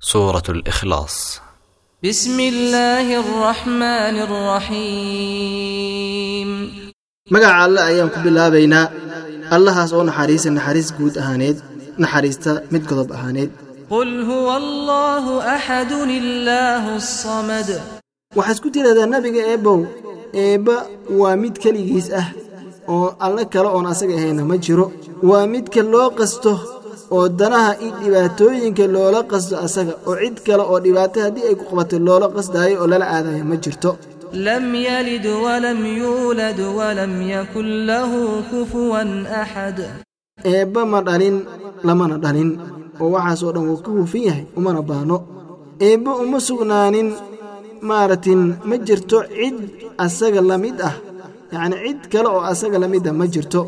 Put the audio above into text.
سورة الإخلاص بسم الله الرحمن الرحيم مقع الله أيام بالله بينا الله هاس نحريس نحريس قود أهانيد نحريستا مد قضب أهانيد قل هو الله أحد الله الصمد وحسكت لدى النبي إيبو إيبا وامد كليجيس أه oo alle kale oon asaga ahayna ma jiro waa midka loo qasto oo danaha iyo dhibaatooyinka loola qasdo asaga oo cid kale oo dhibaato haddii ay ku qabatay loola qasdaayo oo lala aadayo ma jirto. Lam yalid walam yuulad walam yakun له kufuwan axad eebba ma dhalin lamana dhalin oo waxaasoo dhan wuu ka hufin yahay umana baano eebbe uma sugnaanin maaratin ma jirto cid asaga la mid ah yacni cid kale oo asaga la mid ah ma jirto.